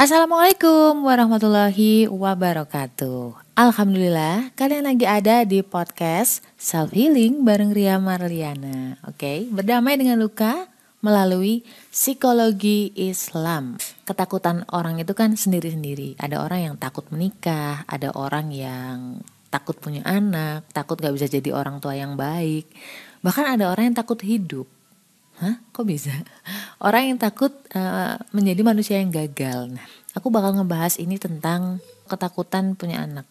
Assalamualaikum warahmatullahi wabarakatuh. Alhamdulillah, kalian lagi ada di podcast Self Healing bareng Ria Marliana. Oke, berdamai dengan luka melalui psikologi Islam. Ketakutan orang itu kan sendiri-sendiri. Ada orang yang takut menikah, ada orang yang takut punya anak, takut gak bisa jadi orang tua yang baik. Bahkan ada orang yang takut hidup. Hah? Kok bisa? Orang yang takut uh, menjadi manusia yang gagal. Nah, aku bakal ngebahas ini tentang ketakutan punya anak.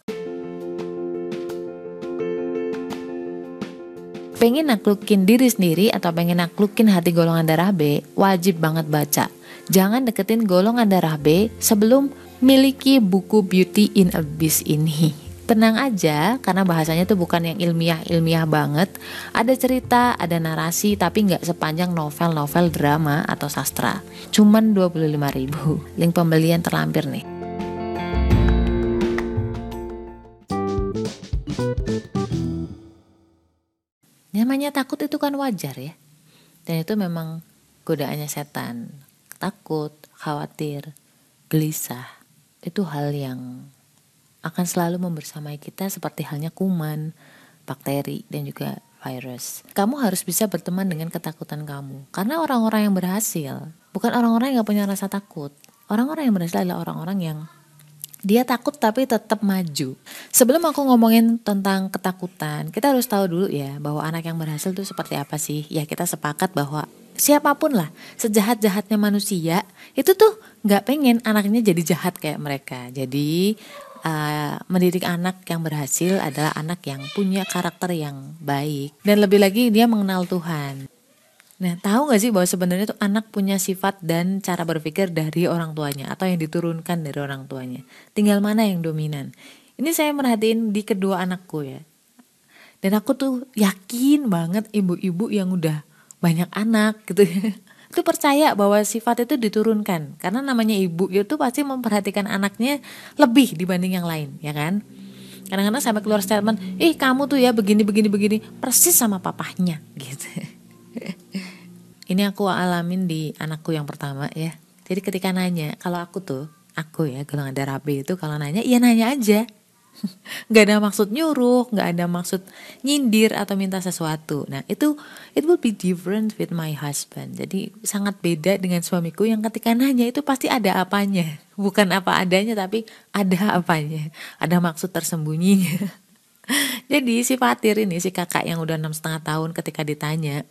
Pengen naklukin diri sendiri atau pengen naklukin hati golongan darah B, wajib banget baca. Jangan deketin golongan darah B sebelum miliki buku Beauty in Abyss ini tenang aja karena bahasanya tuh bukan yang ilmiah-ilmiah banget. Ada cerita, ada narasi tapi nggak sepanjang novel-novel drama atau sastra. Cuman 25 ribu. Link pembelian terlampir nih. Namanya takut itu kan wajar ya. Dan itu memang godaannya setan. Takut, khawatir, gelisah. Itu hal yang akan selalu membersamai kita seperti halnya kuman, bakteri, dan juga virus. Kamu harus bisa berteman dengan ketakutan kamu. Karena orang-orang yang berhasil, bukan orang-orang yang gak punya rasa takut. Orang-orang yang berhasil adalah orang-orang yang dia takut tapi tetap maju. Sebelum aku ngomongin tentang ketakutan, kita harus tahu dulu ya bahwa anak yang berhasil itu seperti apa sih. Ya kita sepakat bahwa siapa pun lah, sejahat-jahatnya manusia, itu tuh nggak pengen anaknya jadi jahat kayak mereka. Jadi uh, mendidik anak yang berhasil adalah anak yang punya karakter yang baik dan lebih lagi dia mengenal Tuhan. Nah, tahu gak sih bahwa sebenarnya tuh anak punya sifat dan cara berpikir dari orang tuanya atau yang diturunkan dari orang tuanya. Tinggal mana yang dominan. Ini saya merhatiin di kedua anakku ya. Dan aku tuh yakin banget ibu-ibu yang udah banyak anak gitu ya itu percaya bahwa sifat itu diturunkan. Karena namanya ibu itu pasti memperhatikan anaknya lebih dibanding yang lain ya kan? Kadang-kadang sampai keluar statement ih kamu tuh ya begini begini begini. Persis sama papahnya gitu. Ini aku alamin di anakku yang pertama ya. Jadi ketika nanya kalau aku tuh aku ya golongan darah B itu kalau nanya iya nanya aja nggak ada maksud nyuruh nggak ada maksud nyindir atau minta sesuatu. Nah itu it will be different with my husband. Jadi sangat beda dengan suamiku yang ketika nanya itu pasti ada apanya. Bukan apa adanya tapi ada apanya. Ada maksud tersembunyinya. Jadi si Fatir ini si kakak yang udah enam setengah tahun ketika ditanya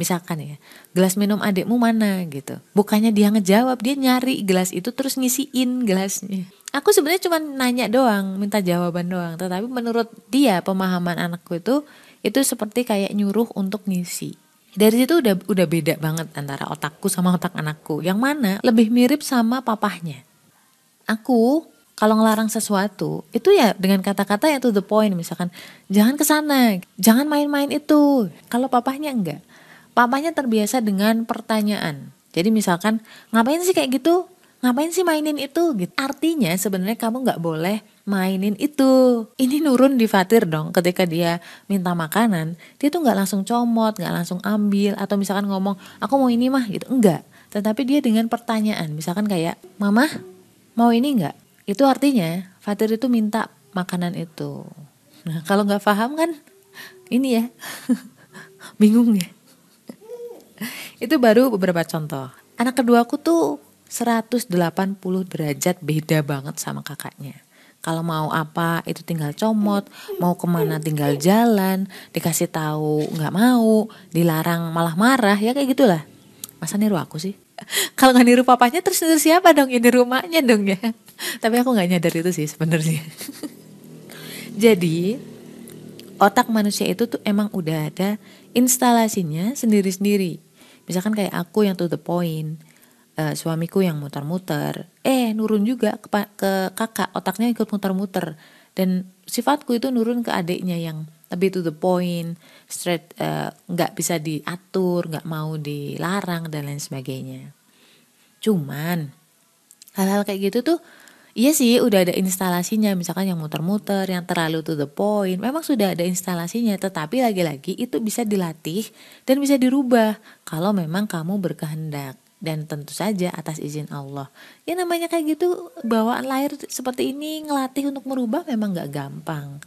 misalkan ya gelas minum adikmu mana gitu bukannya dia ngejawab dia nyari gelas itu terus ngisiin gelasnya aku sebenarnya cuma nanya doang, minta jawaban doang. Tetapi menurut dia pemahaman anakku itu itu seperti kayak nyuruh untuk ngisi. Dari situ udah udah beda banget antara otakku sama otak anakku. Yang mana lebih mirip sama papahnya. Aku kalau ngelarang sesuatu itu ya dengan kata-kata yang to the point misalkan jangan ke sana, jangan main-main itu. Kalau papahnya enggak. Papahnya terbiasa dengan pertanyaan. Jadi misalkan ngapain sih kayak gitu? ngapain sih mainin itu? Gitu. Artinya sebenarnya kamu nggak boleh mainin itu. Ini nurun di Fatir dong ketika dia minta makanan dia tuh nggak langsung comot nggak langsung ambil atau misalkan ngomong aku mau ini mah gitu. Enggak tetapi dia dengan pertanyaan. Misalkan kayak mama mau ini enggak itu artinya Fatir itu minta makanan itu. Nah kalau nggak paham kan ini ya bingung ya itu baru beberapa contoh anak keduaku tuh 180 derajat beda banget sama kakaknya. Kalau mau apa itu tinggal comot, mau ke mana tinggal jalan, dikasih tahu nggak mau, dilarang malah marah ya kayak gitulah. Masa niru aku sih? Kalau nggak niru papanya terus niru siapa dong? Ini rumahnya dong ya. Tapi aku nggak nyadar itu sih sebenarnya. Jadi otak manusia itu tuh emang udah ada instalasinya sendiri-sendiri. Misalkan kayak aku yang to the point, uh, suamiku yang muter-muter eh nurun juga ke, ke kakak otaknya ikut muter-muter dan sifatku itu nurun ke adiknya yang lebih to the point straight eh, nggak uh, bisa diatur nggak mau dilarang dan lain sebagainya. Cuman hal-hal kayak gitu tuh Iya sih udah ada instalasinya misalkan yang muter-muter yang terlalu to the point memang sudah ada instalasinya tetapi lagi-lagi itu bisa dilatih dan bisa dirubah kalau memang kamu berkehendak dan tentu saja atas izin Allah. Ya namanya kayak gitu bawaan lahir seperti ini ngelatih untuk merubah memang gak gampang.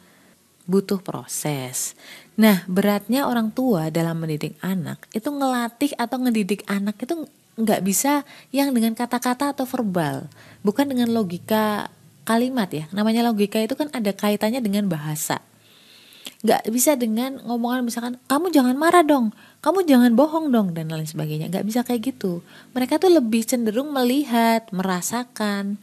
Butuh proses. Nah beratnya orang tua dalam mendidik anak itu ngelatih atau ngedidik anak itu nggak bisa yang dengan kata-kata atau verbal, bukan dengan logika kalimat ya. Namanya logika itu kan ada kaitannya dengan bahasa nggak bisa dengan ngomongan misalkan kamu jangan marah dong kamu jangan bohong dong dan lain sebagainya nggak bisa kayak gitu mereka tuh lebih cenderung melihat merasakan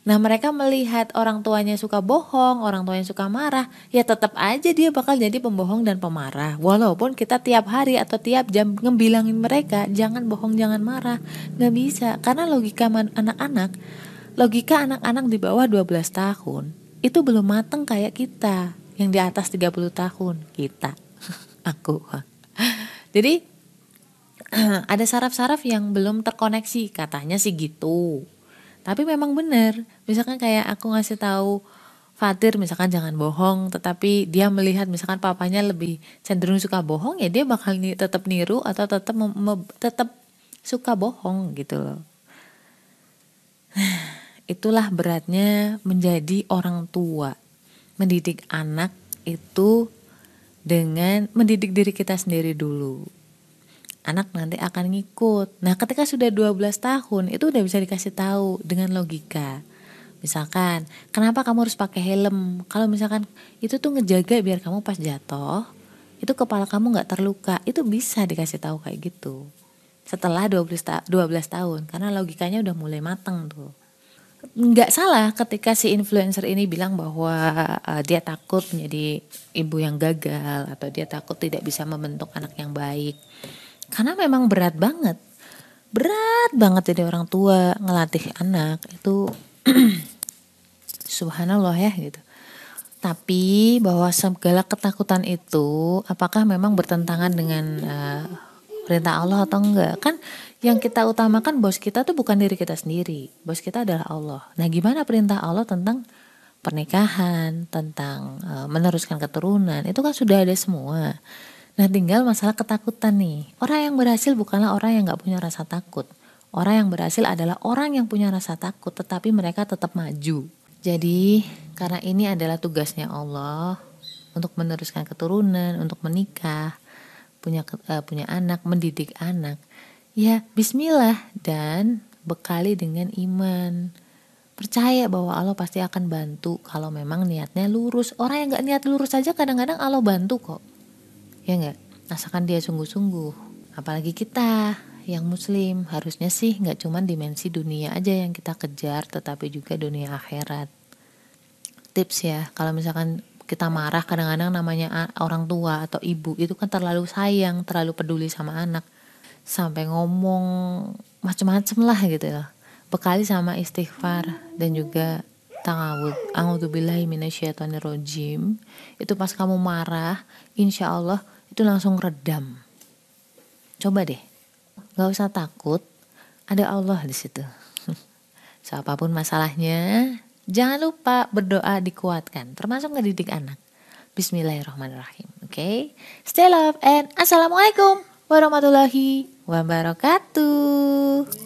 nah mereka melihat orang tuanya suka bohong orang tuanya suka marah ya tetap aja dia bakal jadi pembohong dan pemarah. Walaupun kita tiap hari atau tiap jam ngebilangin mereka jangan bohong jangan marah. Nggak bisa karena logika anak-anak logika anak-anak di bawah 12 tahun itu belum mateng kayak kita yang di atas 30 tahun kita aku. Jadi ada saraf-saraf yang belum terkoneksi katanya sih gitu tapi memang benar. Misalkan kayak aku ngasih tahu Fatir misalkan jangan bohong tetapi dia melihat misalkan papanya lebih cenderung suka bohong ya dia bakal ni tetap niru atau tetap tetap suka bohong gitu loh. Itulah beratnya menjadi orang tua. Mendidik anak itu dengan mendidik diri kita sendiri dulu. Anak nanti akan ngikut. Nah, ketika sudah 12 tahun itu udah bisa dikasih tahu dengan logika. Misalkan, kenapa kamu harus pakai helm? Kalau misalkan itu tuh ngejaga biar kamu pas jatuh, itu kepala kamu nggak terluka. Itu bisa dikasih tahu kayak gitu. Setelah 12 ta 12 tahun karena logikanya udah mulai mateng tuh nggak salah ketika si influencer ini bilang bahwa uh, dia takut menjadi ibu yang gagal atau dia takut tidak bisa membentuk anak yang baik karena memang berat banget. Berat banget jadi orang tua ngelatih anak itu. Subhanallah ya gitu. Tapi bahwa segala ketakutan itu apakah memang bertentangan dengan uh, perintah Allah atau enggak? Kan yang kita utamakan bos kita tuh bukan diri kita sendiri. Bos kita adalah Allah. Nah gimana perintah Allah tentang pernikahan tentang uh, meneruskan keturunan? Itu kan sudah ada semua nah tinggal masalah ketakutan nih orang yang berhasil bukanlah orang yang nggak punya rasa takut orang yang berhasil adalah orang yang punya rasa takut tetapi mereka tetap maju jadi karena ini adalah tugasnya Allah untuk meneruskan keturunan untuk menikah punya uh, punya anak, mendidik anak, ya bismillah dan bekali dengan iman. Percaya bahwa Allah pasti akan bantu kalau memang niatnya lurus. Orang yang nggak niat lurus saja kadang-kadang Allah bantu kok. Ya nggak? Asalkan dia sungguh-sungguh. Apalagi kita yang muslim harusnya sih nggak cuma dimensi dunia aja yang kita kejar tetapi juga dunia akhirat. Tips ya, kalau misalkan kita marah kadang-kadang namanya orang tua atau ibu itu kan terlalu sayang terlalu peduli sama anak sampai ngomong macem-macem lah gitu ya bekali sama istighfar dan juga tangawud a'udzubillahi minasyaitonirrajim itu pas kamu marah insya Allah itu langsung redam coba deh nggak usah takut ada Allah di situ siapa pun masalahnya Jangan lupa berdoa dikuatkan, termasuk ngedidik anak. Bismillahirrahmanirrahim. Oke, okay? stay love and assalamualaikum warahmatullahi wabarakatuh.